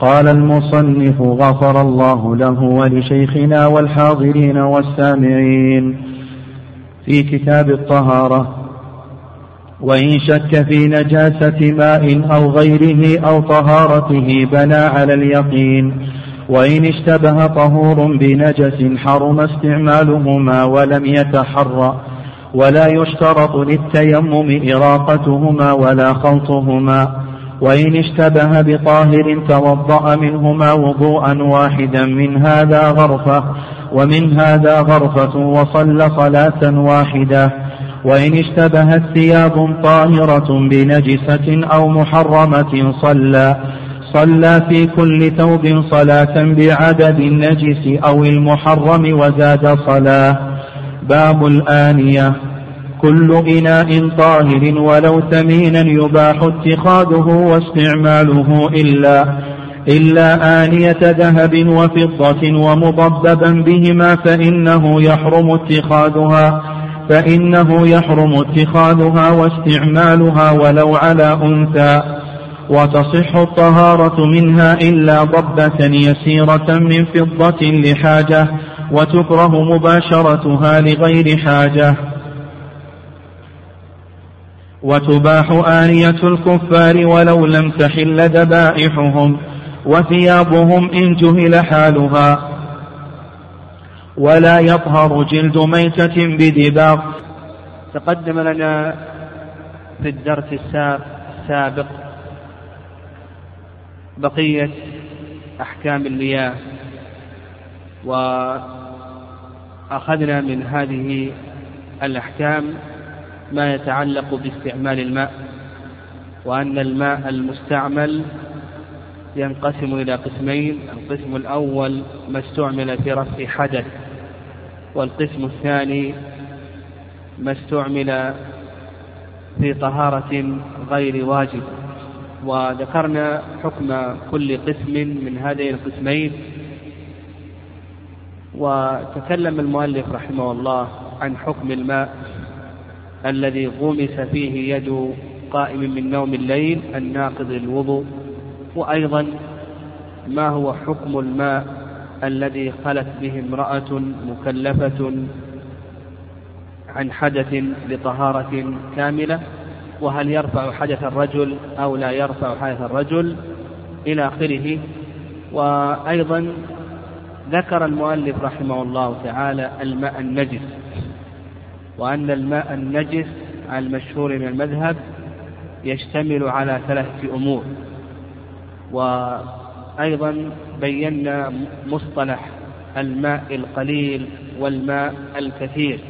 قال المصنف غفر الله له ولشيخنا والحاضرين والسامعين في كتاب الطهارة. وإن شك في نجاسة ماء أو غيره أو طهارته بنى على اليقين. وإن اشتبه طهور بنجس حرم استعمالهما ولم يتحرى. ولا يشترط للتيمم إراقتهما ولا خلطهما وإن اشتبه بطاهر توضأ منهما وضوءا واحدا من هذا غرفة ومن هذا غرفة وصلى صلاة واحدة. وإن اشتبهت ثياب طاهرة بنجسة أو محرمة صلى. صلى في كل ثوب صلاة بعدد النجس أو المحرم وزاد صلاة. باب الآنية. كل إناء طاهر ولو ثمينا يباح اتخاذه واستعماله إلا إلا آنية ذهب وفضة ومضببا بهما فإنه يحرم اتخاذها فإنه يحرم اتخاذها واستعمالها ولو على أنثى. وتصح الطهارة منها إلا ضبة يسيرة من فضة لحاجة وتكره مباشرتها لغير حاجة. وتباح آنية الكفار ولو لم تحل ذبائحهم وثيابهم إن جهل حالها. ولا يطهر جلد ميتة بدباغ. تقدم لنا في الدرس السابق بقية أحكام المياه وأخذنا من هذه الأحكام ما يتعلق باستعمال الماء وأن الماء المستعمل ينقسم إلى قسمين القسم الأول ما استعمل في رفع حدث والقسم الثاني ما استعمل في طهارة غير واجب. وذكرنا حكم كل قسم من هذين القسمين. وتكلم المؤلف رحمه الله عن حكم الماء. الذي غمس فيه يد قائم من نوم الليل الناقض للوضوء وأيضا ما هو حكم الماء الذي خلت به امرأة مكلفة عن حدث لطهارة كاملة؟ وهل يرفع حدث الرجل أو لا يرفع حدث الرجل؟ إلى آخره. وأيضا ذكر المؤلف رحمه الله تعالى الماء النجس. وأن الماء النجس المشهور من المذهب يشتمل على ثلاثة أمور. وأيضا بينا مصطلح الماء القليل والماء الكثير.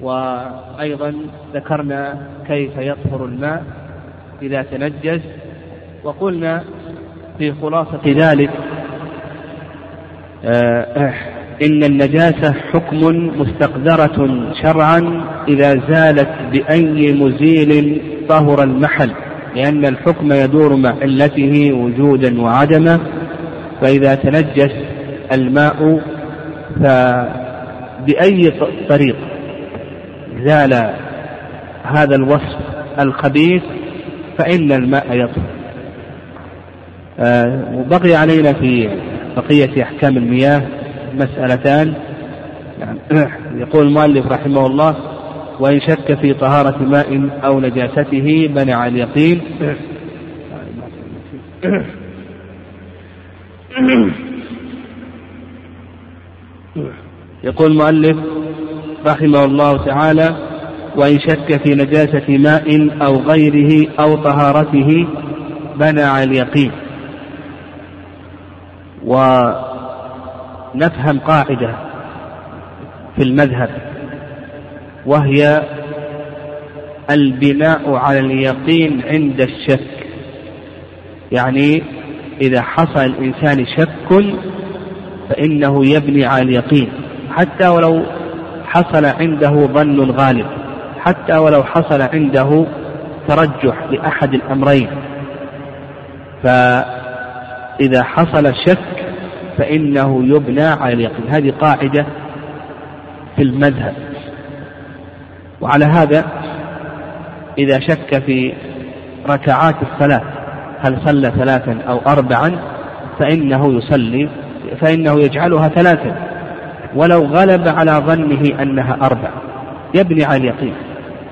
وأيضا ذكرنا كيف يطهر الماء إذا تنجس وقلنا في خلاصة ذلك آه إن النجاسة حكم مستقدرة شرعا إذا زالت بأي مزيل طهر المحل لأن الحكم يدور مع علته وجودا وعدما فإذا تنجس الماء فبأي طريق زال هذا الوصف الخبيث فإن الماء يطهر. آه وبقي علينا في بقية أحكام المياه. مسألتان. يعني يقول المؤلف رحمه الله وإن شك في طهارة ماء أو نجاسته منع اليقين. يقول المؤلف رحمه الله تعالى وإن شك في نجاسة ماء أو غيره أو طهارته منع اليقين. ونفهم قاعدة في المذهب وهي البناء على اليقين عند الشك. يعني إذا حصل الإنسان شك فإنه يبني على اليقين حتى ولو حصل عنده ظن غالب حتى ولو حصل عنده ترجح لأحد الأمرين. فإذا حصل شك فإنه يبنى على اليقين. هذه قاعدة في المذهب. وعلى هذا إذا شك في ركعات الصلاة هل صلى ثلاثا أو أربعا فإنه يصلي فإنه يجعلها ثلاثة ولو غلب على ظنه أنها أربع. يبني على اليقين.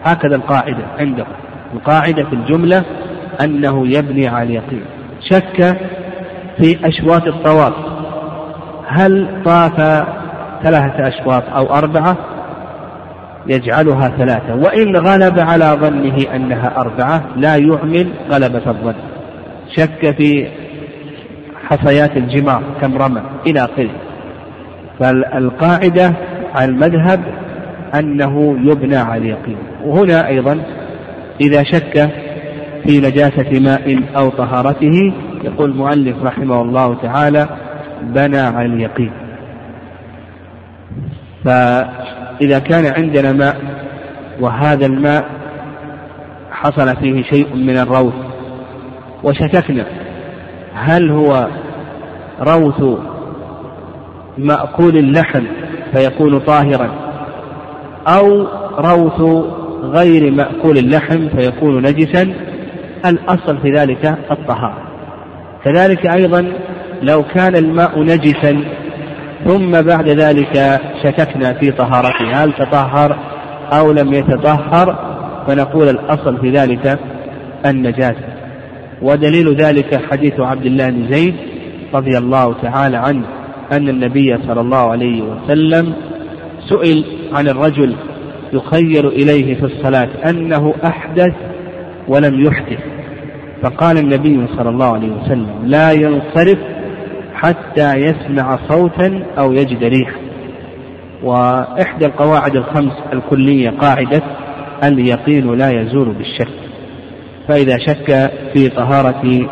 هكذا القاعدة عنده. القاعدة في الجملة أنه يبني على اليقين. شك في أشواط الطواف. هل طاف ثلاثة أشواط أو أربعة؟ يجعلها ثلاثة. وإن غلب على ظنه أنها أربعة لا يعمل غلبة الظن. شك في حصيات الجمار كم رمى إلى آخره. فالقاعدة على المذهب أنه يبنى على اليقين. وهنا أيضا إذا شك في نجاسة ماء أو طهارته يقول المؤلف رحمه الله تعالى بنى على اليقين. فإذا كان عندنا ماء وهذا الماء حصل فيه شيء من الروث وشككنا هل هو روث مأكول اللحم فيكون طاهرا أو روث غير مأكول اللحم فيكون نجسا؟ الأصل في ذلك الطهارة. كذلك أيضا لو كان الماء نجسا ثم بعد ذلك شككنا في طهارته هل تطهر أو لم يتطهر؟ فنقول الأصل في ذلك النجاسة ودليل ذلك حديث عبد الله بن زيد رضي الله تعالى عنه أن النبي صلى الله عليه وسلم سئل عن الرجل يخير إليه في الصلاة أنه أحدث ولم يحدث. فقال النبي صلى الله عليه وسلم لا ينصرف حتى يسمع صوتا أو يجد ريحا. وإحدى القواعد الخمس الكلية قاعدة اليقين لا يزول بالشك. فإذا شك في طهارة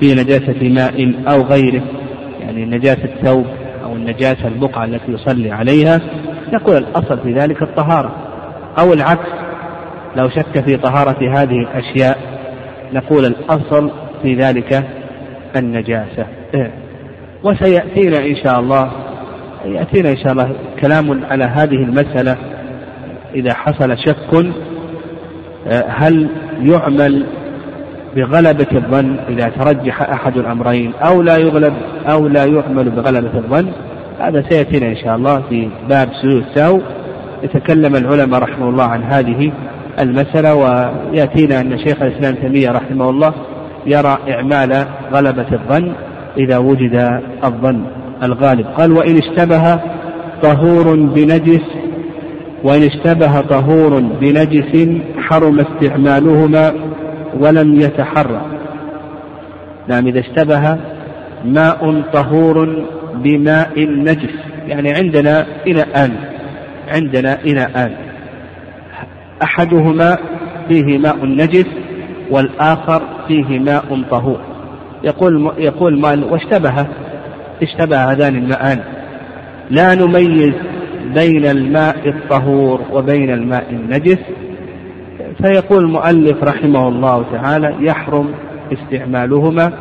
في نجاسة ماء أو غيره يعني نجاسة ثوب أو النجاسة البقعة التي يصلي عليها نقول الأصل في ذلك الطهارة. أو العكس لو شك في طهارة هذه الأشياء نقول الأصل في ذلك النجاسة. إيه. وسيأتينا إن شاء الله يأتينا إن شاء الله كلام على هذه المسألة. إذا حصل شك هل يعمل بغلبة الظن إذا ترجح أحد الأمرين أو لا يغلب أو لا يعمل بغلبة الظن؟ هذا سيأتينا إن شاء الله في باب سجود السهو. يتكلم العلماء رحمه الله عن هذه المسألة ويأتينا أن شيخ الإسلام تيمية رحمه الله يرى إعمال غلبة الظن. إذا وجد الظن الغالب. قال وإن اشتبه طهور بنجس وإن اشتبه طهور بنجس حرم استعمالهما ولم يتحرى. نعم إذا اشتبه ماء طهور بماء نجس يعني عندنا إناءان عندنا إناءان أحدهما فيه ماء نجس والآخر فيه ماء طهور. يقول يقول مال واشتبه اشتبه هذان الماءان. لا نميز بين الماء الطهور وبين الماء النجس. فيقول المؤلف رحمه الله تعالى يحرم استعمالهما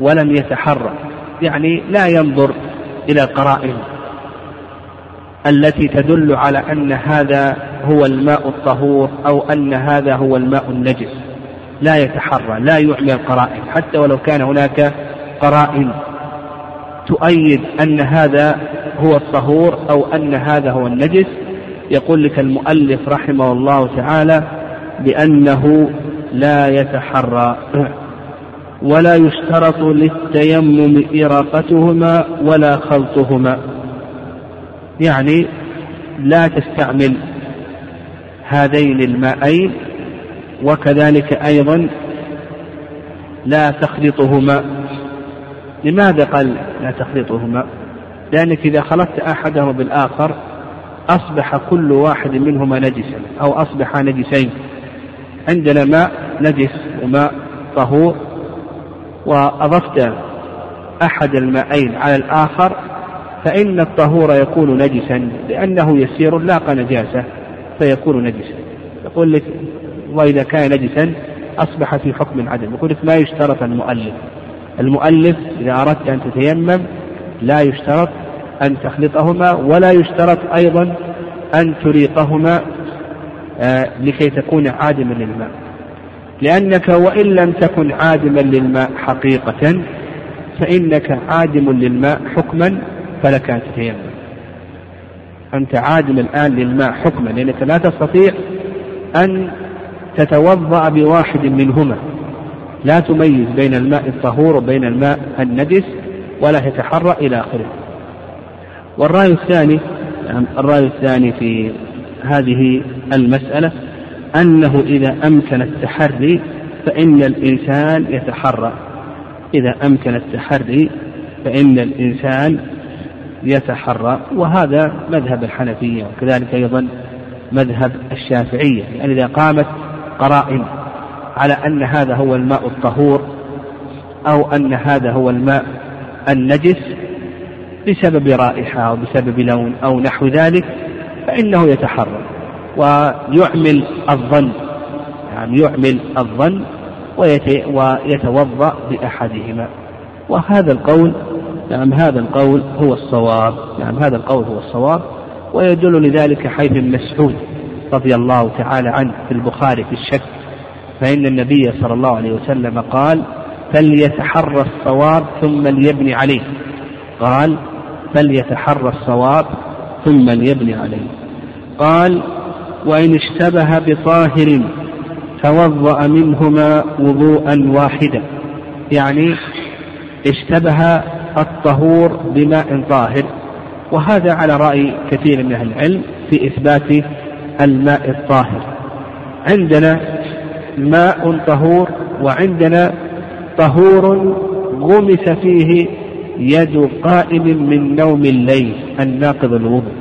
ولم يتحرى يعني لا ينظر إلى القرائن التي تدل على أن هذا هو الماء الطهور أو أن هذا هو الماء النجس. لا يتحرى لا يعمي القرائن حتى ولو كان هناك قرائن تؤيد أن هذا هو الطهور أو أن هذا هو النجس. يقول لك المؤلف رحمه الله تعالى بأنه لا يتحرى ولا يشترط للتيمم إراقتهما ولا خلطهما. يعني لا تستعمل هذين الماءين وكذلك أيضا لا تخلطهما. لماذا قال لا تخلطهما؟ لأنك إذا خلطت أحدهما بالآخر أصبح كل واحد منهما نجسا أو أصبح نجسين. عندنا ماء نجس وماء طهور. وأضفت أحد الماءين على الآخر فإن الطهور يكون نجسا لأنه يسير لاقى نجاسة فيكون نجسا. يقول لك وإذا كان نجسا أصبح في حكم العدم يقول لك ما يشترط المؤلف. المؤلف إذا أردت أن تتيمم لا يشترط أن تخلطهما ولا يشترط أيضا أن تريقهما آه لكي تكون عادما للماء. لأنك وإن لم تكن عادما للماء حقيقة فإنك عادم للماء حكما فلك أن تتيمم. أنت عادم الآن للماء حكما لأنك لا تستطيع أن تتوضأ بواحد منهما. لا تميز بين الماء الطهور وبين الماء النجس ولا تتحرى إلى آخره. والرأي الثاني الرأي الثاني في هذه المسألة أنه إذا أمكن التحري فإن الإنسان يتحرى. إذا أمكن التحري فإن الإنسان يتحرى. وهذا مذهب الحنفية وكذلك أيضا مذهب الشافعية. يعني إذا قامت قرائن على أن هذا هو الماء الطهور أو أن هذا هو الماء النجس بسبب رائحة أو بسبب لون أو نحو ذلك فإنه يتحرر ويعمل الظن يعني يعمل الظن ويتوضأ بأحدهما. وهذا القول نعم هذا القول هو الصواب نعم هذا القول هو الصواب ويدل لذلك حيث مسعود رضي الله تعالى عنه في البخاري في الشك فإن النبي صلى الله عليه وسلم قال فليتحرى الصواب ثم ليبني عليه. قال فليتحرى الصواب ثم ليبني عليه. قال وإن اشتبه بطاهر توضأ منهما وضوءا واحدا. يعني اشتبه الطهور بماء طاهر وهذا على رأي كثير من أهل العلم في إثبات الماء الطاهر. عندنا ماء طهور وعندنا طهور غمس فيه يد قائم من نوم الليل الناقض الوضوء.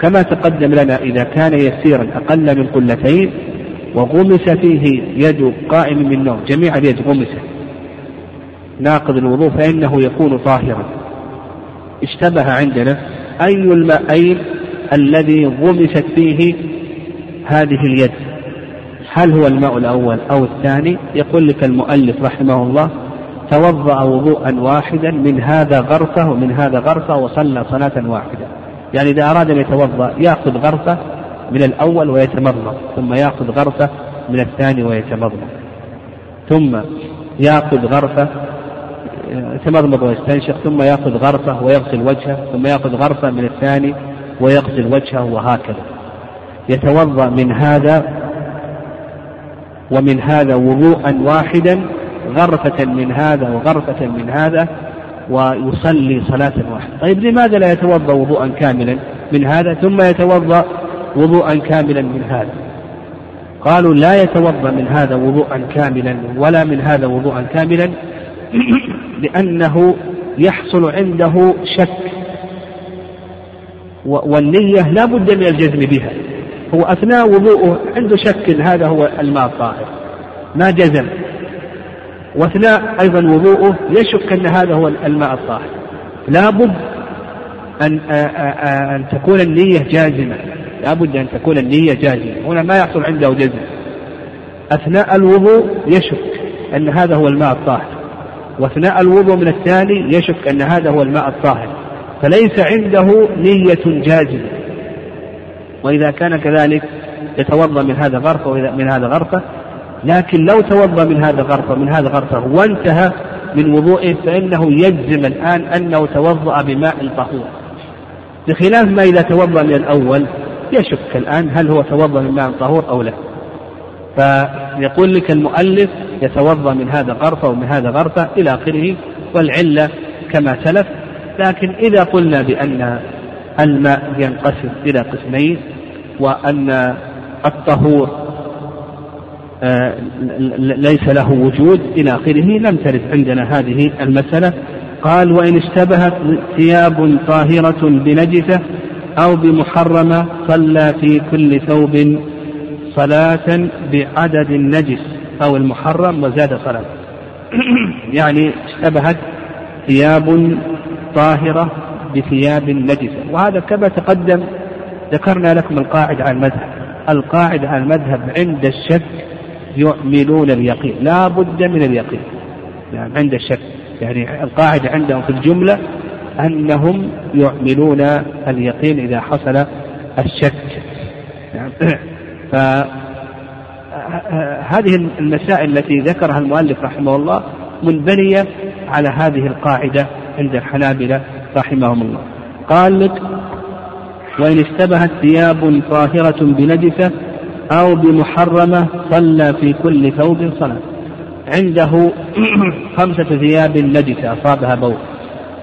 كما تقدم لنا إذا كان يسيرا أقل من قلتين وغمس فيه يد قائم من نوم جميع اليد غمست. ناقض الوضوء فإنه يكون طاهرا. اشتبه عندنا أي الماءين الذي غمست فيه هذه اليد. هل هو الماء الأول أو الثاني؟ يقول لك المؤلف رحمه الله توضأ وضوءا واحدا من هذا غرفة ومن هذا غرفة وصلى صلاة واحدة. يعني إذا أراد أن يتوضأ يأخذ غرفة من الأول ويتمضمض ثم يأخذ غرفة من الثاني ويتمضمض. ثم يأخذ غرفة يتمضمض ويستنشق ثم يأخذ غرفة ويغسل وجهه ثم يأخذ غرفة من الثاني ويغسل وجهه وهكذا. يتوضأ من هذا ومن هذا وضوءا واحدا غرفة من هذا وغرفة من هذا ويصلي صلاة واحدة. طيب لماذا لا يتوضأ وضوءا كاملا من هذا ثم يتوضأ وضوءا كاملا من هذا؟ قالوا لا يتوضأ من هذا وضوءا كاملا ولا من هذا وضوءا كاملا لأنه يحصل عنده شك والنية لا بد من الجزم بها. هو أثناء وضوءه عنده شك هذا هو الماء الطاهر ما جزم. وأثناء أيضا وضوءه يشك إن هذا هو الماء الطاهر لابد أن أن تكون النية جازمة. لابد أن تكون النية جازمة. هنا ما يحصل عنده جزم. أثناء الوضوء يشك إن هذا هو الماء الطاهر. وأثناء الوضوء من الثاني يشك إن هذا هو الماء الطاهر. فليس عنده نية جازمة. وإذا كان كذلك يتوضأ من هذا غرفة ومن هذا غرفة. لكن لو توضأ من هذا غرفة من هذا غرفة وانتهى من وضوئه فإنه يجزم الآن أنه توضأ بماء طهور. بخلاف ما إذا توضأ من الأول يشك الآن هل هو توضأ من ماء طهور أو لا. فيقول لك المؤلف يتوضأ من هذا غرفة ومن هذا غرفة إلى آخره والعلة كما سلف. لكن إذا قلنا بأن الماء ينقسم إلى قسمين وأن الطهور آه، ليس له وجود إلى آخره. لم ترد عندنا هذه المسألة. قال وإن اشتبهت ثياب طاهرة بنجسة أو بمحرمة صلى في كل ثوب صلاة بعدد النجس أو المحرم وزاد صلاة. يعني اشتبهت ثياب طاهرة بثياب نجسة. وهذا كما تقدم ذكرنا لكم القاعدة على المذهب. القاعدة على المذهب عند الشك يؤمنون اليقين. لا بد من اليقين. يعني عند الشك. يعني القاعدة عندهم في الجملة أنهم يؤمنون اليقين إذا حصل الشك. يعني فهذه المسائل التي ذكرها المؤلف رحمه الله منبنية على هذه القاعدة عند الحنابلة رحمهم الله قال لك وإن اشتبهت ثياب طاهرة بنجسة أو بمحرمة صلى في كل ثوب صلاة. عنده خمسة ثياب نجسة أصابها بول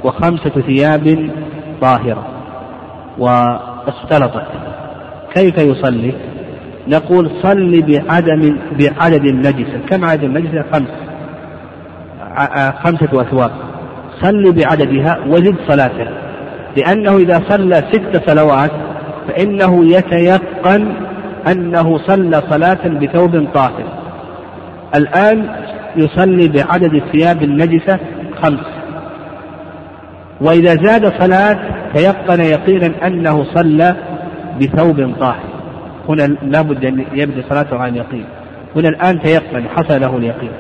وخمسة ثياب طاهرة واختلطت. كيف يصلي؟ نقول صل بعدم بعدد النجسة كم عدد النجسة؟ خمس. خمسة أثواب. صل بعددها وزد صلاته لأنه إذا صلى ست صلوات فإنه يتيقن أنه صلى صلاة بثوب طاهر. الآن يصلي بعدد الثياب النجسة خمس. وإذا زاد صلاة تيقن يقينا أنه صلى بثوب طاهر. هنا لابد أن يبدأ صلاته عن يقين. هنا الآن تيقن حصل له اليقين.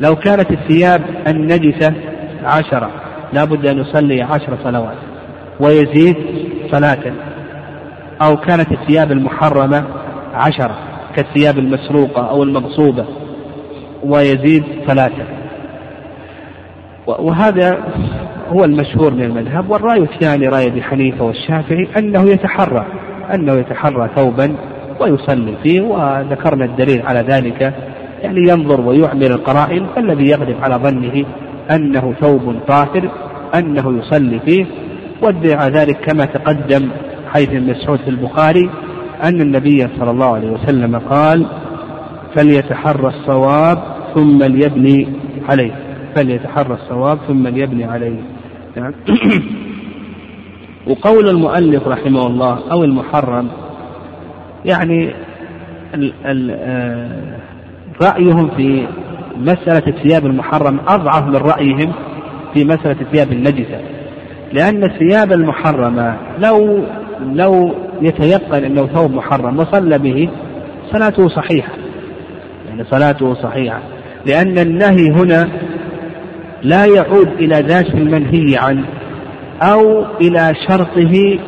لو كانت الثياب النجسة عشرة لابد أن يصلي عشر صلوات. ويزيد صلاة. أو كانت الثياب المحرمة عشرة كالثياب المسروقة أو المغصوبة. ويزيد صلاة. وهذا هو المشهور من المذهب والرأي الثاني رأي أبي حنيفة والشافعي أنه يتحرى أنه يتحرى ثوبا ويصلي فيه وذكرنا الدليل على ذلك. يعني ينظر ويعمل القرائن فالذي يغلب على ظنه أنه ثوب طاهر أنه يصلي فيه وادعى ذلك كما تقدم حيث مسعود في البخاري أن النبي صلى الله عليه وسلم قال فليتحرى الصواب ثم ليبني عليه فليتحرى الصواب ثم ليبني عليه. وقول المؤلف رحمه الله أو المحرم يعني ال ال آه، رأيهم في مسألة الثياب المحرم أضعف من رأيهم في مسألة الثياب النجسة. لأن الثياب المحرمة لو لو يتيقن أنه ثوب محرم وصلى به صلاته صحيحة. يعني صلاته صحيحة. لأن النهي هنا لا يعود إلى ذات المنهي عنه أو إلى شرطه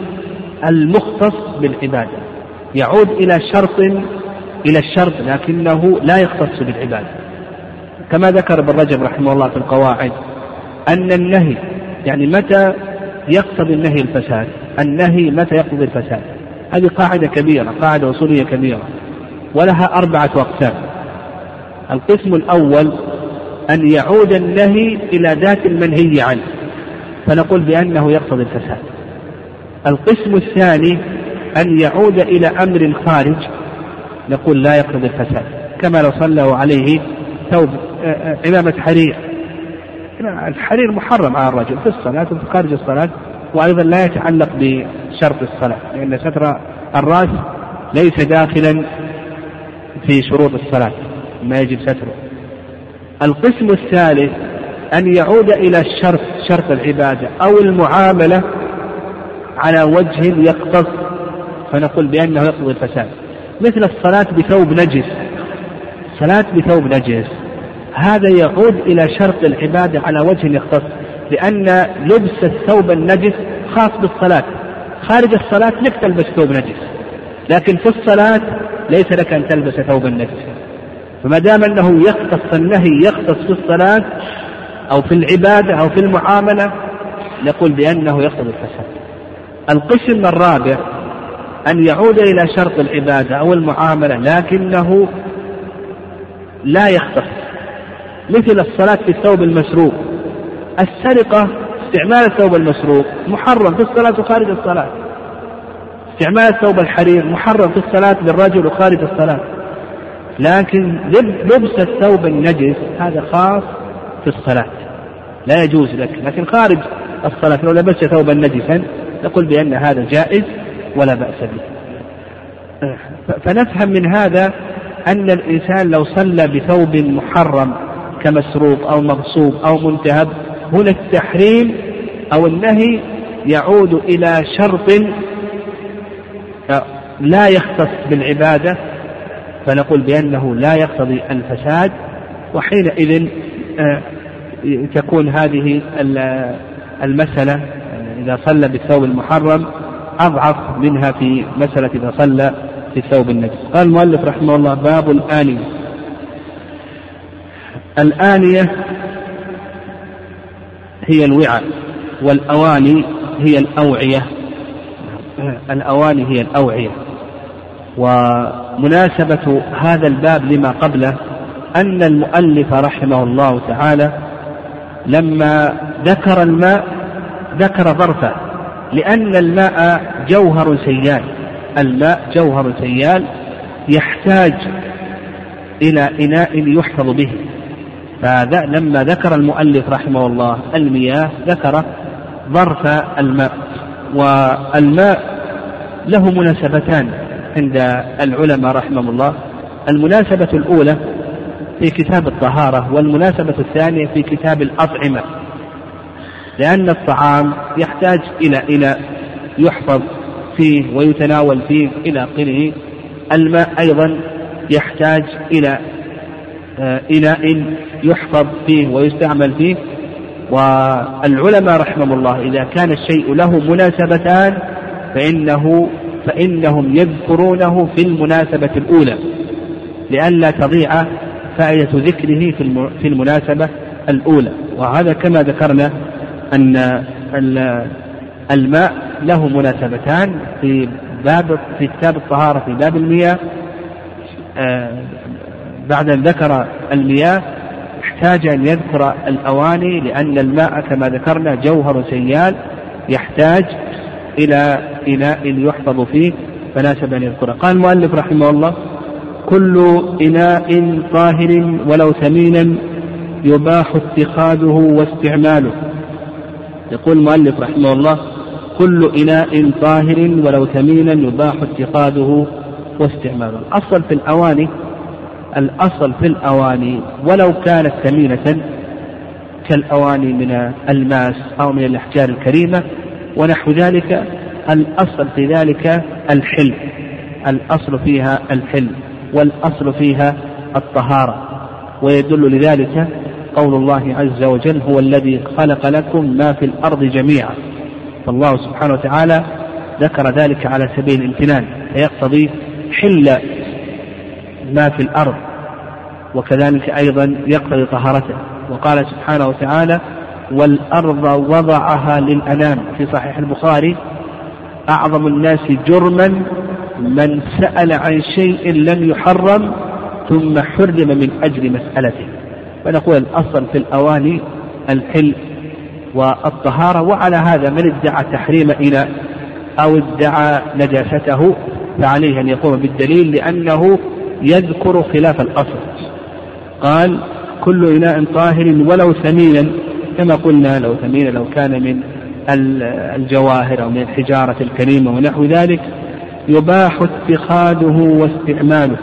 المختص بالعبادة. يعود إلى شرط إلى الشرط لكنه لا يختص بالعبادة. كما ذكر ابن رجب رحمه الله في القواعد أن النهي يعني متى يقتضي النهي الفساد؟ النهي متى يقتضي الفساد؟ هذه قاعدة كبيرة قاعدة أصولية كبيرة ولها أربعة أقسام. القسم الأول أن يعود النهي إلى ذات المنهي عنه فنقول بأنه يقتضي الفساد. القسم الثاني أن يعود إلى أمر خارج نقول لا يقتضي الفساد كما لو صلوا عليه ثوب. عمامة حرير. الحرير محرم على الرجل في الصلاة وفي خارج الصلاة وأيضا لا يتعلق بشرط الصلاة لأن ستر الرأس ليس داخلا في شروط الصلاة ما يجب ستره. القسم الثالث أن يعود إلى الشرط شرط العبادة أو المعاملة على وجه يقتص فنقول بأنه يقضي الفساد. مثل الصلاة بثوب نجس. صلاة بثوب نجس. هذا يعود إلى شرط العبادة على وجه يختص لأن لبس الثوب النجس خاص بالصلاة. خارج الصلاة لك تلبس ثوب نجس لكن في الصلاة ليس لك أن تلبس ثوبا نجسا فما دام أنه يختص النهي يختص في الصلاة أو في العبادة أو في المعاملة نقول بأنه يقتضي الفساد. القسم الرابع أن يعود إلى شرط العبادة أو المعاملة لكنه لا يختص. مثل الصلاة في الثوب المسروق. السرقة استعمال الثوب المسروق محرم في الصلاة وخارج الصلاة. استعمال الثوب الحرير محرم في الصلاة للرجل وخارج الصلاة. لكن لبس الثوب النجس هذا خاص في الصلاة. لا يجوز لك. لكن خارج الصلاة لو لبست ثوبا نجسا نقول بأن هذا جائز ولا بأس به. فنفهم من هذا أن الإنسان لو صلى بثوب محرم كمسروق أو مغصوب أو منتهب هنا التحريم أو النهي يعود إلى شرط لا يختص بالعبادة فنقول بأنه لا يقتضي الفساد وحينئذ آه، تكون هذه المسألة إذا صلى بالثوب المحرم أضعف منها في مسألة إذا صلى في الثوب النجس. قال المؤلف رحمه الله باب الآنية. الآنية هي الوعاء والأواني هي الأوعية. الأواني هي الأوعية. ومناسبة هذا الباب لما قبله أن المؤلف رحمه الله تعالى لما ذكر الماء ذكر ظرفه لأن الماء جوهر سيال. الماء جوهر سيال يحتاج إلى إناء يحفظ به. فلما ذكر المؤلف رحمه الله المياه ذكر ظرف الماء والماء له مناسبتان عند العلماء رحمهم الله. المناسبة الأولى في كتاب الطهارة والمناسبة الثانية في كتاب الأطعمة. لأن الطعام يحتاج إلى إناء يحفظ فيه ويتناول فيه إلى آخره. الماء أيضا يحتاج إلى إناء يحفظ فيه ويستعمل فيه. والعلماء رحمهم الله إذا كان الشيء له مناسبتان فإنه فإنهم يذكرونه في المناسبة الأولى. لئلا تضيع فائدة ذكره في المناسبة الأولى. وهذا كما ذكرنا أن الماء له مناسبتان في باب في كتاب الطهارة في باب المياه. آه، بعد أن ذكر المياه احتاج أن يذكر الأواني لأن الماء كما ذكرنا جوهر سيال يحتاج إلى إناء يحفظ فيه فناسب أن يذكره. قال المؤلف رحمه الله كل إناء طاهر ولو ثمينا يباح اتخاذه واستعماله. يقول المؤلف رحمه الله كل إناء طاهر ولو ثمينا يباح اتخاذه واستعماله. الأصل في الأواني الأصل في الأواني ولو كانت ثمينة كالأواني من الماس أو من الأحجار الكريمة ونحو ذلك الأصل في ذلك الحل. الأصل فيها الحل والأصل فيها الطهارة. ويدل لذلك قول الله عز وجل هو الذي خلق لكم ما في الأرض جميعا فالله سبحانه وتعالى ذكر ذلك على سبيل الامتنان فيقتضي حل ما في الأرض وكذلك أيضا يقتضي طهارته. وقال سبحانه وتعالى والأرض وضعها للأنام. في صحيح البخاري أعظم الناس جرما من سأل عن شيء لم يحرم ثم حرم من أجل مسألته. فنقول الأصل في الأواني الحل والطهارة وعلى هذا من ادعى تحريم إناء أو ادعى نجاسته فعليه أن يقوم بالدليل لأنه يذكر خلاف الأصل. قال كل إناء طاهر ولو ثمينا كما قلنا لو ثمينا لو كان من الجواهر أو من الحجارة الكريمة ونحو ذلك يباح اتخاذه واستعماله.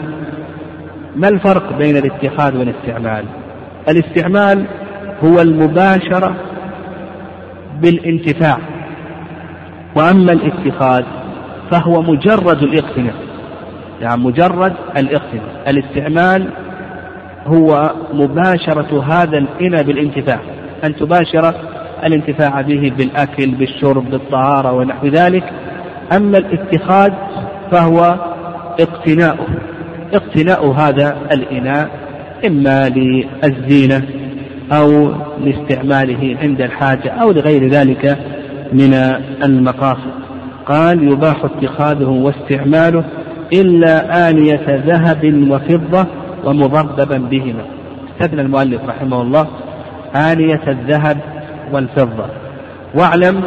ما الفرق بين الاتخاذ والاستعمال؟ الاستعمال هو المباشرة بالانتفاع وأما الاتخاذ فهو مجرد الاقتناء يعني مجرد الاقتناء الاستعمال هو مباشرة هذا الإنى بالانتفاع أن تباشر الانتفاع به بالأكل بالشرب بالطهارة ونحو ذلك. أما الاتخاذ فهو اقتناؤه اقتناء هذا الإناء إما للزينة أو لاستعماله عند الحاجة أو لغير ذلك من المقاصد. قال يباح اتخاذه واستعماله إلا آنية ذهب وفضة ومضببا بهما. استثنى المؤلف رحمه الله آنية الذهب والفضة. واعلم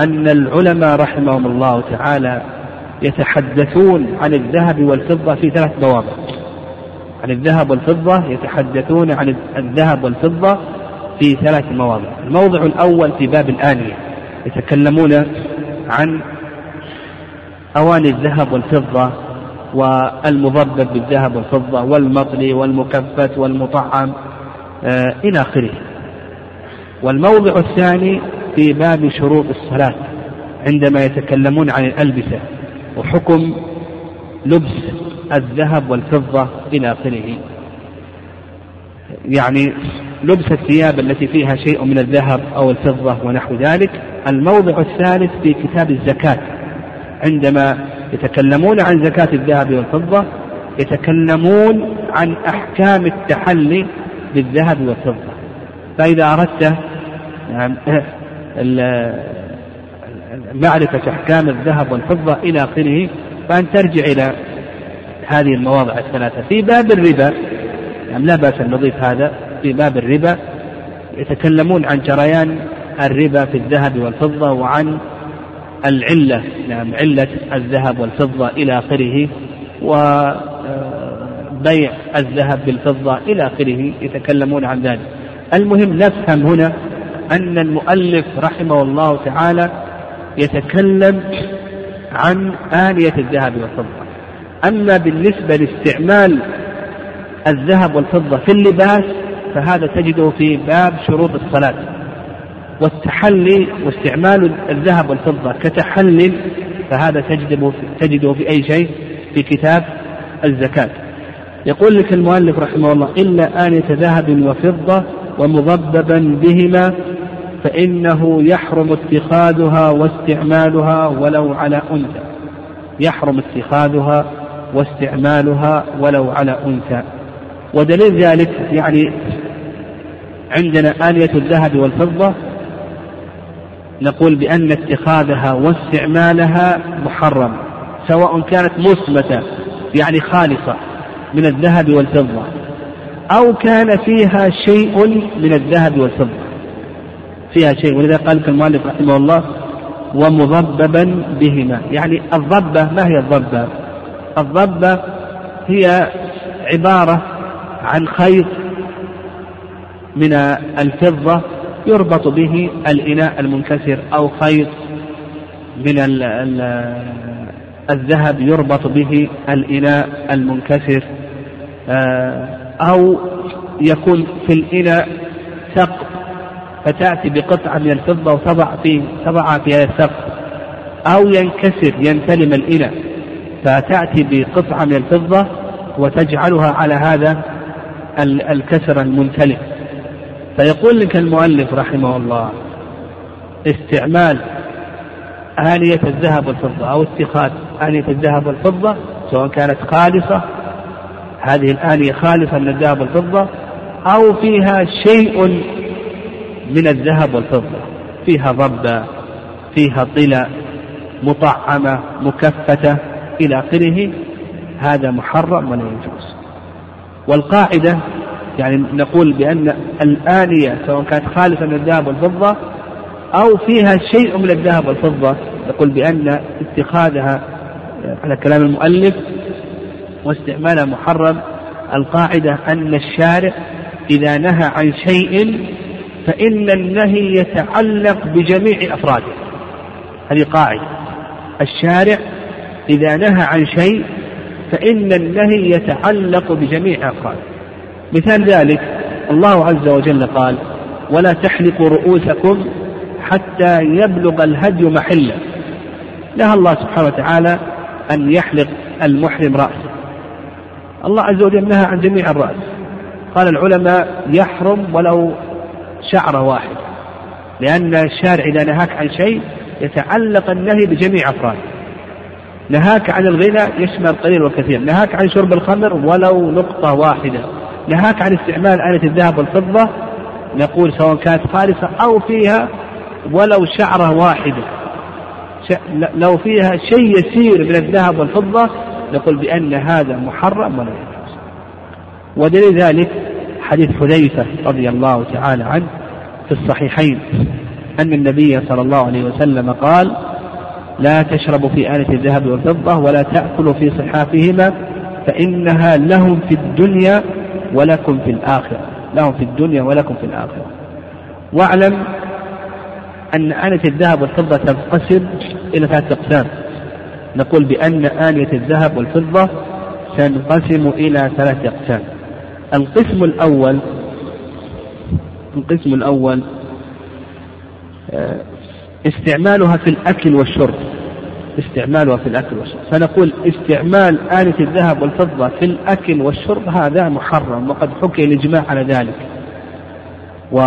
أن العلماء رحمهم الله تعالى يتحدثون عن الذهب والفضة في ثلاث مواضع عن الذهب والفضة يتحدثون عن الذهب والفضة في ثلاث مواضع. الموضع الأول في باب الآنية. يتكلمون عن أواني الذهب والفضة والمضبب بالذهب والفضة والمطلي والمكفت والمطعم آه، إلى آخره. والموضع الثاني في باب شروط الصلاة عندما يتكلمون عن الألبسة وحكم لبس الذهب والفضة إلى آخره. يعني لبس الثياب التي فيها شيء من الذهب أو الفضة ونحو ذلك. الموضع الثالث في كتاب الزكاة. عندما يتكلمون عن زكاة الذهب والفضة يتكلمون عن أحكام التحلي بالذهب والفضة. فإذا أردت نعم معرفة أحكام الذهب والفضة إلى آخره فأن ترجع إلى هذه المواضع الثلاثة. في باب الربا نعم لا بأس أن نضيف هذا. في باب الربا يتكلمون عن جريان الربا في الذهب والفضة وعن العلة نعم علة الذهب والفضة إلى آخره وبيع الذهب بالفضة إلى آخره يتكلمون عن ذلك. المهم نفهم هنا أن المؤلف رحمه الله تعالى يتكلم عن آنية الذهب والفضة. أما بالنسبة لاستعمال الذهب والفضة في اللباس فهذا تجده في باب شروط الصلاة. والتحلي واستعمال الذهب والفضة كتحل فهذا تجده تجده في أي شيء؟ في كتاب الزكاة. يقول لك المؤلف رحمه الله إلا آنية ذهب وفضة ومضببا بهما فإنه يحرم اتخاذها واستعمالها ولو على أنثى. يحرم اتخاذها واستعمالها ولو على أنثى. ودليل ذلك يعني عندنا آنية الذهب والفضة نقول بأن اتخاذها واستعمالها محرم سواء كانت مثبتة يعني خالصة من الذهب والفضة أو كان فيها شيء من الذهب والفضة. فيها شيء ولذا قال المؤلف رحمه الله ومضببا بهما. يعني الضبة ما هي الضبة؟ الضبة هي عبارة عن خيط من الفضة يربط به الإناء المنكسر أو خيط من الذهب يربط به الإناء المنكسر آه، أو يكون في الإناء سقف فتأتي بقطعة من الفضة وتضع فيه تضعها في هذا السقف أو ينكسر ينتلم الإناء فتأتي بقطعة من الفضة وتجعلها على هذا الكسر المنتلم. فيقول لك المؤلف رحمه الله استعمال آنية الذهب والفضة أو اتخاذ آنية الذهب والفضة سواء كانت خالصة هذه الآنية خالصة من الذهب والفضة أو فيها شيء من الذهب والفضة فيها ضبة فيها طلة مطعمة مكفتة إلى آخره هذا محرم ولا يجوز. والقاعدة يعني نقول بأن الآنية سواء كانت خالصة من الذهب والفضة أو فيها شيء من الذهب والفضة نقول بأن اتخاذها على كلام المؤلف واستعمالها محرم القاعدة أن الشارع إذا نهى عن شيء فإن النهي يتعلق بجميع أفراده. هذه قاعدة. الشارع إذا نهى عن شيء فإن النهي يتعلق بجميع أفراده. مثال ذلك الله عز وجل قال ولا تحلقوا رؤوسكم حتى يبلغ الهدي محله. نهى الله سبحانه وتعالى أن يحلق المحرم رأسه. الله عز وجل نهى عن جميع الرأس. قال العلماء يحرم ولو شعرة واحدة لأن الشارع إذا نهاك عن شيء يتعلق النهي بجميع أفراده. نهاك عن الغنى يشمل القليل والكثير نهاك عن شرب الخمر ولو نقطة واحدة. نهاك عن استعمال آلة الذهب والفضة نقول سواء كانت خالصة أو فيها ولو شعرة واحدة. لو فيها شيء يسير من الذهب والفضة نقول بأن هذا محرم ولا يجوز. ودليل ذلك حديث حذيفة رضي الله تعالى عنه في الصحيحين أن النبي صلى الله عليه وسلم قال لا تشربوا في آلة الذهب والفضة ولا تأكلوا في صحافهما فإنها لهم في الدنيا ولكم في الآخرة. لهم في الدنيا ولكم في الآخرة. واعلم أن آنية الذهب والفضة تنقسم إلى ثلاثة أقسام. نقول بأن آنية الذهب والفضة تنقسم إلى ثلاثة أقسام. القسم الأول القسم الأول آه، استعمالها في الأكل والشرب. استعمالها في الأكل والشرب. فنقول استعمال آلة الذهب والفضة في الأكل والشرب هذا محرم وقد حكي الإجماع على ذلك. و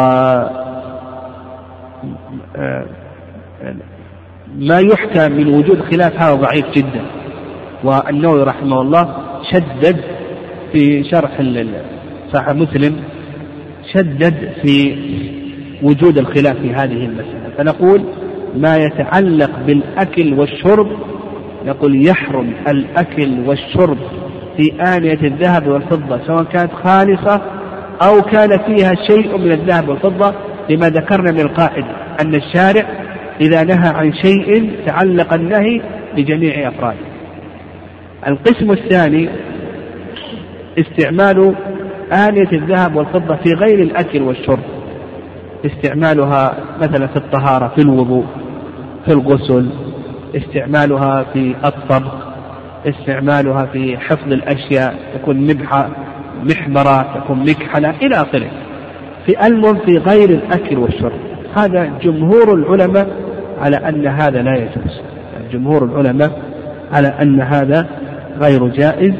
ما يحكى من وجود خلاف هذا ضعيف جدا. والنووي رحمه الله شدد في شرح صحيح مسلم شدد في وجود الخلاف في هذه المسألة. فنقول ما يتعلق بالأكل والشرب نقول يحرم الأكل والشرب في آنية الذهب والفضة سواء كانت خالصة أو كان فيها شيء من الذهب والفضة لما ذكرنا من القاعدة أن الشارع إذا نهى عن شيء تعلق النهي بجميع أفراده. القسم الثاني استعمال آنية الذهب والفضة في غير الأكل والشرب استعمالها مثلا في الطهارة في الوضوء في الغسل استعمالها في الطبخ استعمالها في حفظ الأشياء تكون مبحة محبرة تكون مكحلة إلى آخره. في المهم في غير الأكل والشرب. هذا جمهور العلماء على أن هذا لا يجوز. جمهور العلماء على أن هذا غير جائز.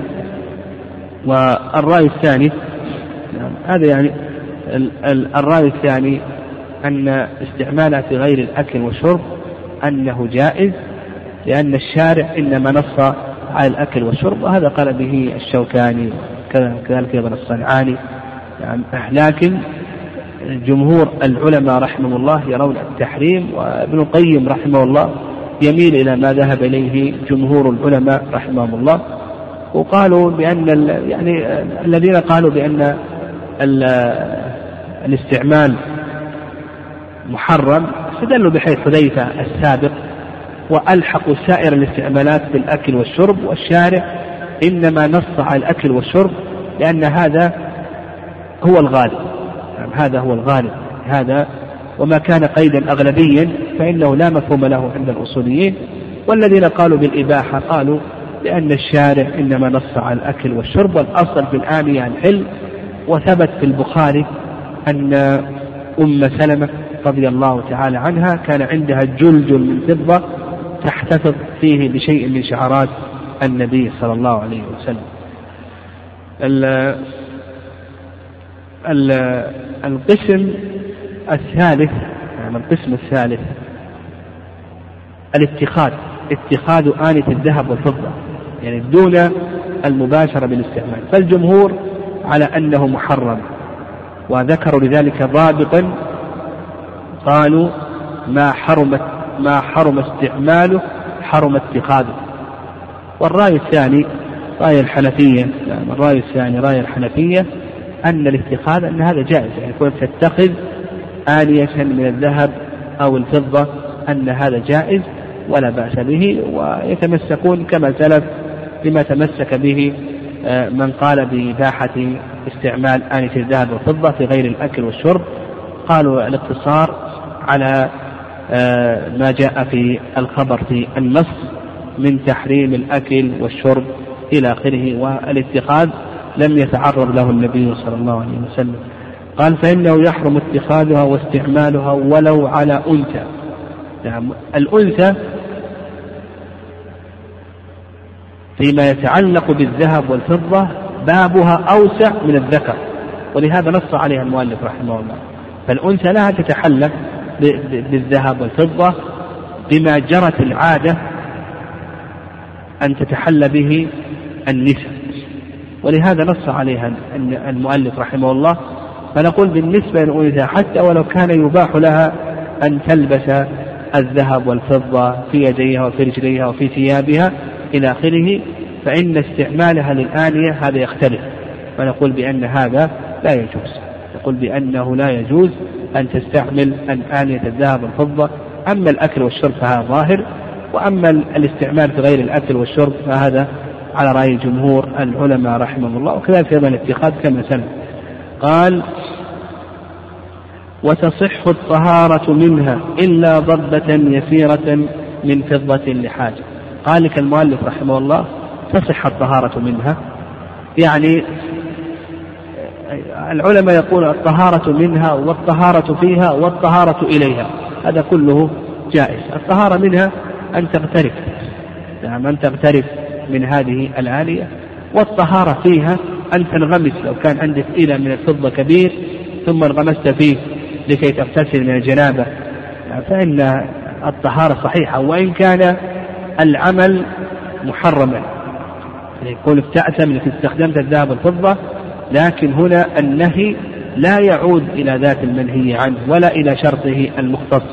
والرأي الثاني نعم هذا يعني الرأي الثاني أن استعمالها في غير الأكل والشرب أنه جائز لأن الشارع إنما نص على الأكل والشرب وهذا قال به الشوكاني كذلك أيضا الصنعاني. يعني لكن جمهور العلماء رحمه الله يرون التحريم وابن القيم رحمه الله يميل إلى ما ذهب إليه جمهور العلماء رحمهم الله وقالوا بأن يعني الذين قالوا بأن الاستعمال محرم استدلوا بحيث حذيفة السابق وألحقوا سائر الاستعمالات بالأكل والشرب والشارع إنما نص على الأكل والشرب لأن هذا هو الغالب. يعني هذا هو الغالب. هذا وما كان قيدا أغلبيا فإنه لا مفهوم له عند الأصوليين. والذين قالوا بالإباحة قالوا لأن الشارع إنما نص على الأكل والشرب والأصل في الآنية الحل وثبت في البخاري أن أم سلمة رضي الله تعالى عنها كان عندها جلجل من فضة تحتفظ فيه بشيء من شعارات النبي صلى الله عليه وسلم. ال ال القسم الثالث يعني القسم الثالث الاتخاذ اتخاذ آنية الذهب والفضة يعني دون المباشرة بالاستعمال. فالجمهور على أنه محرم وذكروا لذلك ضابطا قالوا ما حرمت ما حرم استعماله حرم اتخاذه. والرأي الثاني رأي الحنفية يعني الرأي الثاني رأي الحنفية أن الاتخاذ أن هذا جائز. يعني يكون تتخذ آنية من الذهب أو الفضة أن هذا جائز ولا بأس به ويتمسكون كما سلف بما تمسك به آه، من قال بإباحة استعمال آنية الذهب والفضة في غير الأكل والشرب. قالوا الاقتصار على آه، ما جاء في الخبر في النص من تحريم الأكل والشرب إلى آخره والاتخاذ لم يتعرض له النبي صلى الله عليه وسلم. قال فإنه يحرم اتخاذها واستعمالها ولو على أنثى. نعم الأنثى فيما يتعلق بالذهب والفضة بابها أوسع من الذكر ولهذا نص عليها المؤلف رحمه الله. فالأنثى لها تتحلى بالذهب والفضة بما جرت العادة أن تتحلى به النساء. ولهذا نص عليها المؤلف رحمه الله فنقول بالنسبة للأنثى حتى ولو كان يباح لها أن تلبس الذهب والفضة في يديها وفي رجليها وفي ثيابها إلى آخره فإن استعمالها للآنية هذا يختلف. فنقول بأن هذا لا يجوز. نقول بأنه لا يجوز أن تستعمل آنية الذهب والفضة أما الأكل والشرب فهذا ظاهر. وأما الاستعمال في غير الأكل والشرب فهذا على رأي جمهور العلماء رحمهم الله. وكذلك أيضا الاتخاذ كما سلم قال وتصح الطهارة منها إلا ضربة يسيرة من فضة لحاجة. قال لك المؤلف رحمه الله تصح الطهارة منها. يعني العلماء يقول الطهارة منها والطهارة فيها والطهارة إليها. هذا كله جائز. الطهارة منها أن تغترف. نعم أن تغترف من هذه الآلية والطهارة فيها أن تنغمس. لو كان عندك إلى من الفضة كبير ثم انغمست فيه لكي تغتسل من الجنابة. فإن الطهارة صحيحة. وإن كان العمل محرما. يعني يكون ابتأت من استخدمت الذهب والفضة لكن هنا النهي لا يعود إلى ذات المنهي عنه ولا إلى شرطه المختص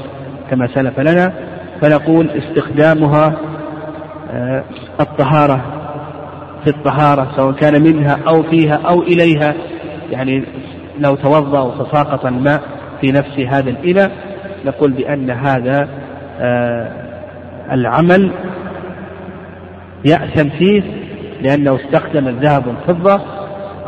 كما سلف لنا فنقول استخدامها آه، الطهارة في الطهارة سواء كان منها أو فيها أو إليها يعني لو توضأ وتساقط الماء في نفس هذا الإناء نقول بأن هذا آه، العمل يأثم فيه لأنه استخدم الذهب والفضة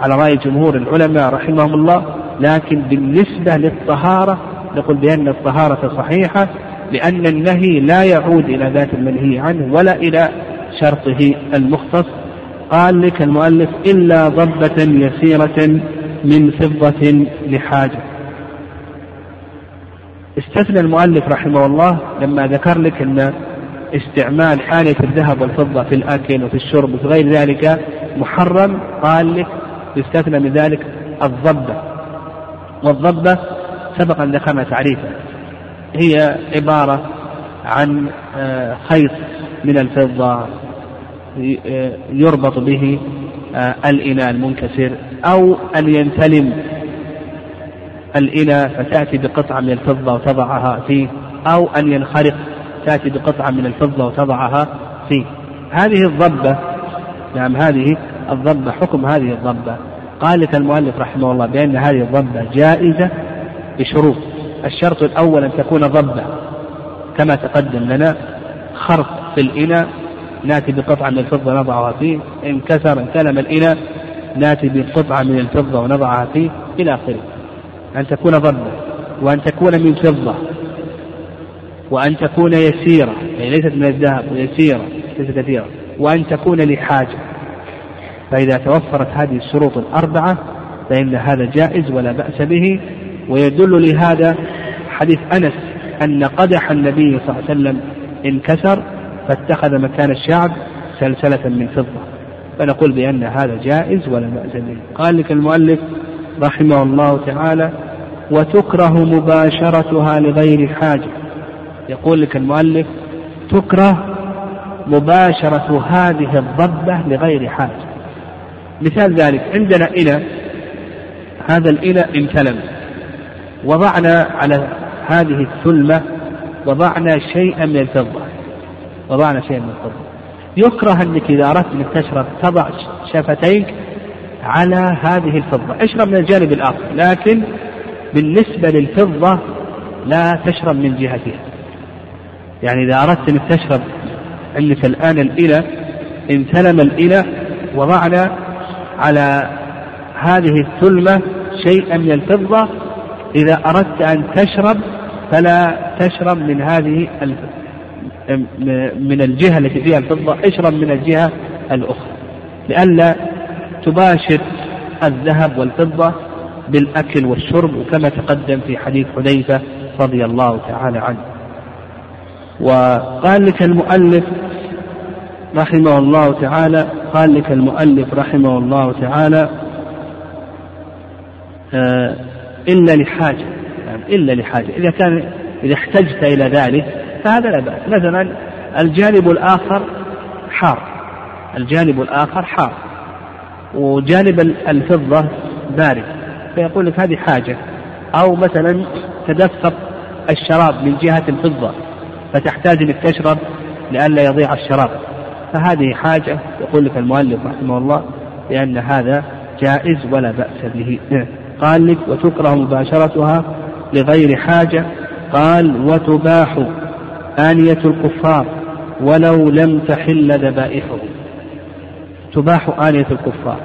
على رأي جمهور العلماء رحمهم الله لكن بالنسبة للطهارة نقول بأن الطهارة صحيحة لأن النهي لا يعود إلى ذات المنهي عنه ولا إلى شرطه المختص. قال لك المؤلف إلا ضبة يسيرة من فضة لحاجة. استثنى المؤلف رحمه الله لما ذكر لك أن استعمال آلة الذهب والفضة في الأكل وفي الشرب وفي غير ذلك محرم. قال لك يستثنى من ذلك الضبة. والضبة سبق أن ذكرنا تعريفه هي عبارة عن آه، خيط من الفضة آه، يربط به آه، الإناء المنكسر أو أن ينتلم الإناء فتأتي بقطعة من الفضة وتضعها فيه أو أن ينخرق تأتي بقطعة من الفضة وتضعها فيه. هذه الضبة نعم هذه الضبة حكم هذه الضبة. قال لك المؤلف رحمه الله بأن هذه الضبة جائزة بشروط. الشرط الأول أن تكون ضبة. كما تقدم لنا خرق في الإناء ناتي بقطعة من الفضة نضعها فيه. انكسر انكلم الإناء ناتي بقطعة من الفضة ونضعها فيه إلى آخره. أن تكون ضبة. وأن تكون من فضة. وأن تكون يسيرة. يعني ليست من الذهب يسيرة ليست كثيرة. وأن تكون لحاجة. فإذا توفرت هذه الشروط الأربعة فإن هذا جائز ولا بأس به ويدل لهذا حديث أنس أن قدح النبي صلى الله عليه وسلم انكسر فاتخذ مكان الشعب سلسلة من فضة. فنقول بأن هذا جائز ولا بأس به. قال لك المؤلف رحمه الله تعالى وتكره مباشرتها لغير حاجة يقول لك المؤلف تكره مباشرة هذه الضبة لغير حاجة مثال ذلك عندنا إناء هذا الإناء امتلم وضعنا على هذه الثلمة وضعنا شيئا من الفضة. وضعنا شيئا من الفضة. يكره أنك إذا أردت أنك تشرب تضع شفتيك على هذه الفضة. اشرب من الجانب الآخر لكن بالنسبة للفضة لا تشرب من جهتها. يعني إذا أردت أنك تشرب عندك الآن الإلى امتلم الإلى وضعنا على هذه الثلمة شيئا من الفضة إذا أردت أن تشرب فلا تشرب من هذه من الجهة التي فيها الفضة اشرب من الجهة الأخرى. لئلا تباشر الذهب والفضة بالأكل والشرب وكما تقدم في حديث حذيفة رضي الله تعالى عنه. وقال لك المؤلف رحمه الله تعالى قال لك المؤلف رحمه الله تعالى آه إلا لحاجة يعني إلا لحاجة إذا كان إذا احتجت إلى ذلك فهذا لا بأس. مثلا الجانب الآخر حار الجانب الآخر حار وجانب الفضة بارد فيقول لك هذه حاجة. أو مثلا تدفق الشراب من جهة الفضة فتحتاج إنك تشرب لئلا يضيع الشراب. فهذه حاجة يقول لك المؤلف رحمه الله لأن هذا جائز ولا بأس به. قال لك وتكره مباشرتها لغير حاجة. قال وتباح آنية الكفار ولو لم تحل ذبائحهم. تباح آنية الكفار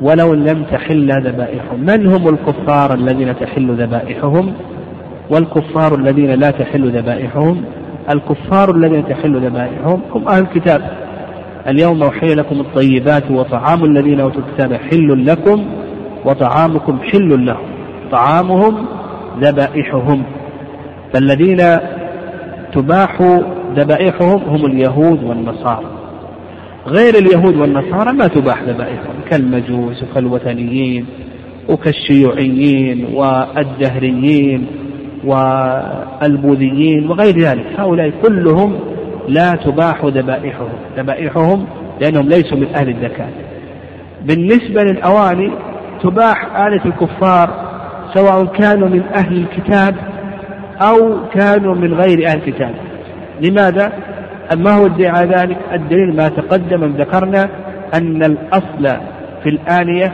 ولو لم تحل ذبائحهم. من هم الكفار الذين تحل ذبائحهم؟ والكفار الذين لا تحل ذبائحهم الكفار الذين تحل ذبائحهم هم أهل الكتاب. اليوم أحل لكم الطيبات وطعام الذين أوتوا الكتاب حل لكم وطعامكم حل لهم. طعامهم ذبائحهم. فالذين تباح ذبائحهم هم اليهود والنصارى. غير اليهود والنصارى ما تباح ذبائحهم. كالمجوس وكالوثنيين وكالشيوعيين والدهريين والبوذيين وغير ذلك. هؤلاء كلهم لا تباح ذبائحهم. ذبائحهم لأنهم ليسوا من أهل الزكاة. بالنسبة للأواني تباح آلة الكفار سواء كانوا من أهل الكتاب أو كانوا من غير أهل الكتاب. لماذا؟ ما هو ادعاء ذلك؟ الدليل ما تقدم ذكرنا أن الأصل في الآنية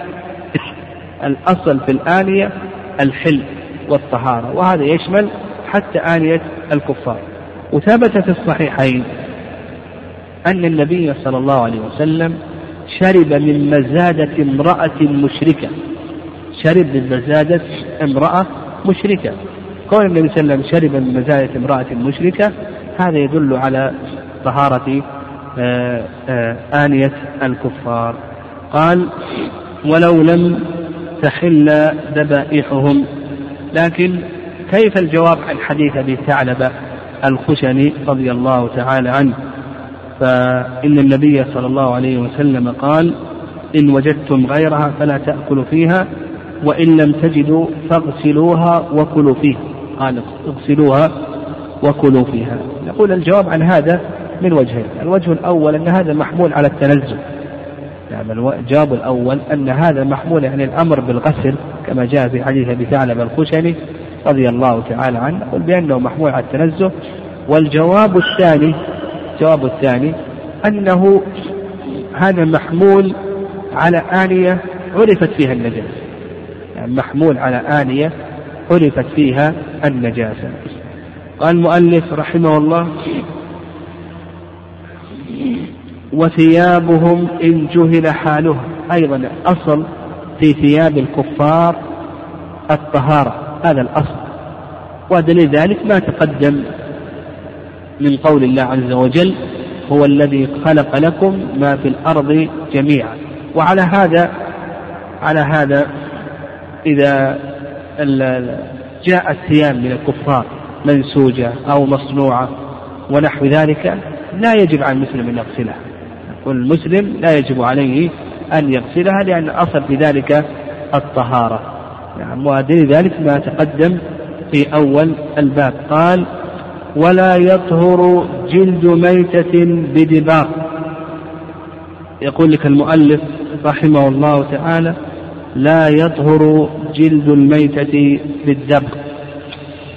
الأصل في الآنية الحل والطهارة وهذا يشمل حتى آنية الكفار. وثبت في الصحيحين أن النبي صلى الله عليه وسلم شرب من مزادة امرأة مشركة. شرب من مزادة امرأة مشركة. كون النبي صلى الله عليه وسلم شرب من مزادة امرأة مشركة هذا يدل على طهارة آه، آه، آنية الكفار. قال ولو لم تحل ذبائحهم لكن كيف الجواب عن حديث أبي ثعلبة الخشني رضي الله تعالى عنه؟ فإن النبي صلى الله عليه وسلم قال إن وجدتم غيرها فلا تأكلوا فيها وإن لم تجدوا فاغسلوها وكلوا فيها. قال اغسلوها وكلوا فيها. نقول الجواب عن هذا من وجهين الوجه الأول أن هذا محمول على التنزل نعم الجواب الأول أن هذا محمول يعني الأمر بالغسل كما جاء في حديث أبي ثعلب الخشني رضي الله تعالى عنه نقول بأنه محمول على التنزه. والجواب الثاني الجواب الثاني أنه هذا محمول على آنية عرفت فيها النجاسة. يعني محمول على آنية عرفت فيها النجاسة. قال المؤلف رحمه الله وثيابهم إن جهل حالها. أيضا أصل في ثياب الكفار الطهارة هذا الأصل. ودليل ذلك ما تقدم من قول الله عز وجل هو الذي خلق لكم ما في الأرض جميعا وعلى هذا على هذا إذا جاء الثياب من الكفار منسوجة أو مصنوعة ونحو ذلك لا يجب على المسلم أن يغسلها. والمسلم لا يجب عليه أن يغسلها لأن الأصل في ذلك الطهارة. نعم ودليل ذلك ما تقدم في أول الباب. قال ولا يطهر جلد ميتة بدباق يقول لك المؤلف رحمه الله تعالى لا يطهر جلد الميتة بالدبق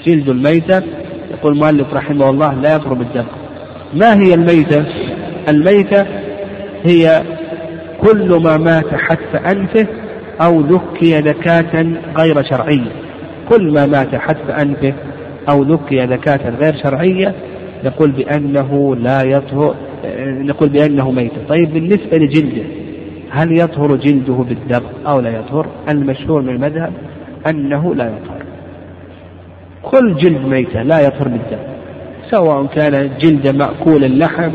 جلد الميتة يقول المؤلف رحمه الله لا يطهر بالدبق ما هي الميتة؟ الميتة هي كل ما مات حتف أنفه أو ذكي ذكاة غير شرعية. كل ما مات حتف أنفه أو ذكي ذكاة غير شرعية نقول بأنه لا يطهر نقول بأنه ميت. طيب بالنسبة لجلده هل يطهر جلده بالدم أو لا يطهر؟ المشهور من المذهب أنه لا يطهر. كل جلد ميتة لا يطهر بالدم سواء كان جلد مأكول اللحم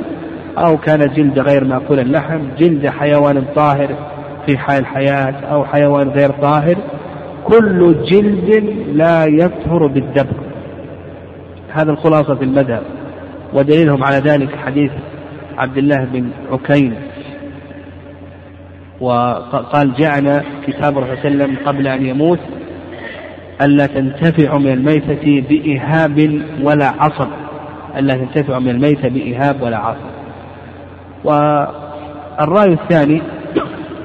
أو كان جلد غير مأكول اللحم جلد حيوان طاهر في حال الحياة أو حيوان غير طاهر كل جلد لا يطهر بالدم. هذا الخلاصة في المذهب. ودليلهم على ذلك حديث عبد الله بن عكين وقال جاءنا كتاب الرسول صلى الله عليه وسلم قبل أن يموت ألا تنتفع من الميتة بإهاب ولا عصب. ألا تنتفع من الميتة بإهاب ولا عصب. والرأي الثاني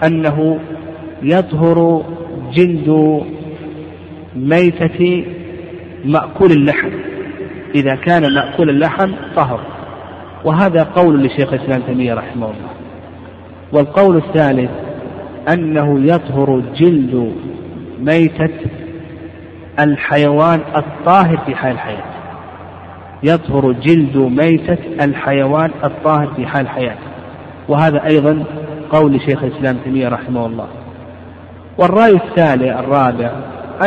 أنه يطهر جلد ميتة مأكول اللحم. إذا كان مأكول اللحم طهر. وهذا قول لشيخ الإسلام تيمية رحمه الله. والقول الثالث أنه يطهر جلد ميتة الحيوان الطاهر في حال الحياة. يطهر جلد ميتة الحيوان الطاهر في حال الحياة. وهذا أيضا قول شيخ الإسلام تيمية رحمه الله. والرأي الثالث الرابع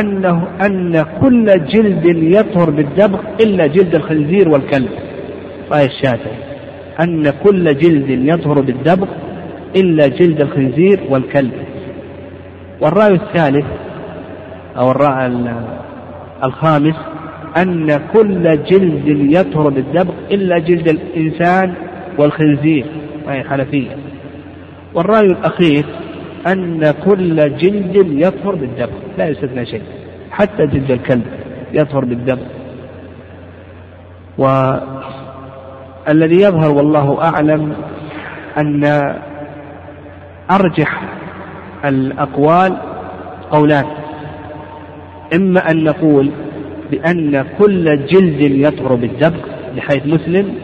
أنه أن كل جلد يطهر بالدبغ إلا جلد الخنزير والكلب. رأي الشافعي. أن كل جلد يطهر بالدبغ إلا جلد الخنزير والكلب. والرأي الثالث أو الرأي الخامس أن كل جلد يطهر بالدبغ إلا جلد الإنسان والخنزير. وهي حنفية. والرأي الأخير أن كل جلد يطهر بالدم لا يستثنى شيء حتى جلد الكلب يطهر بالدم. والذي يظهر والله أعلم أن أرجح الأقوال قولان. إما أن نقول بأن كل جلد يطهر بالدبغ بحيث مسلم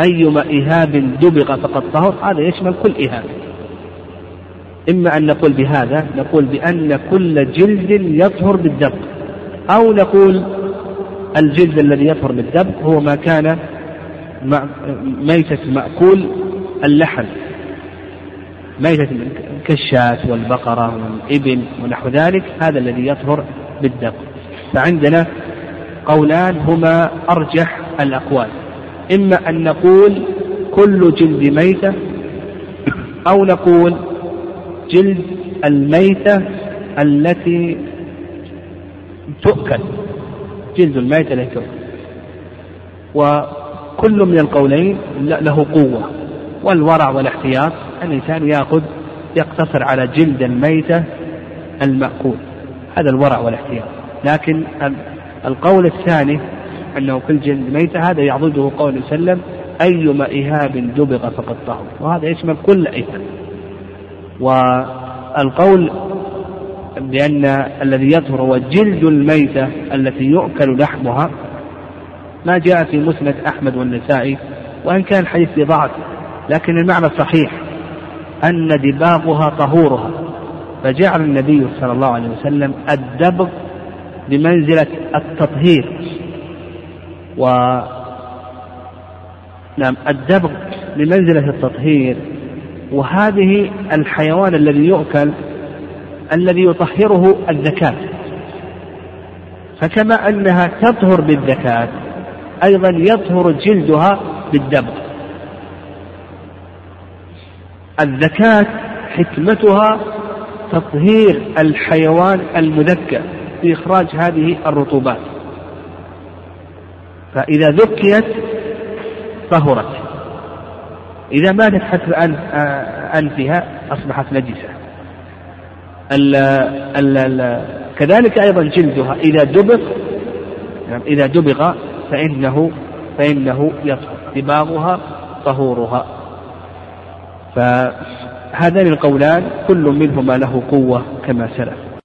أيما إهاب دبغ فقد طهر هذا يشمل كل إهاب إما أن نقول بهذا نقول بأن كل جلد يطهر بالدبغ أو نقول الجلد الذي يطهر بالدبغ هو ما كان ميتة مأكول اللحم ميتة كالشاة والبقرة والإبل ونحو ذلك هذا الذي يطهر بالدبغ فعندنا قولان هما أرجح الأقوال. إما أن نقول كل جلد ميتة أو نقول جلد الميتة التي تؤكل جلد الميتة التي تؤكل. وكل من القولين له قوة والورع والاحتياط الإنسان يأخذ يقتصر على جلد الميتة المأكول. هذا الورع والاحتياط. لكن القول الثاني أنه كل جلد ميتة هذا يعضده قول وسلم أيما إهاب دبغ فقد طهر. وهذا يشمل كل إهاب والقول بأن الذي يطهر هو جلد الميتة التي يؤكل لحمها ما جاء في مسند أحمد والنسائي وإن كان الحديث بضعف لكن المعنى صحيح أن دباغها طهورها. فجعل النبي صلى الله عليه وسلم الدبغ بمنزلة التطهير. و نعم الدبغ بمنزلة التطهير. وهذه الحيوان الذي يؤكل الذي يطهره الزكاة فكما أنها تطهر بالزكاة أيضا يطهر جلدها بالدبغ. الزكاة حكمتها تطهير الحيوان المذكى في إخراج هذه الرطوبات. فإذا ذكيت طهرت. إذا ماتت حتى أنفها أصبحت نجسة. ال ال ال كذلك أيضا جلدها. إذا دبغ يعني إذا دبغ فإنه فإنه يطهر. دباغها طهورها. فهذان القولان كل منهما له قوة كما سلف.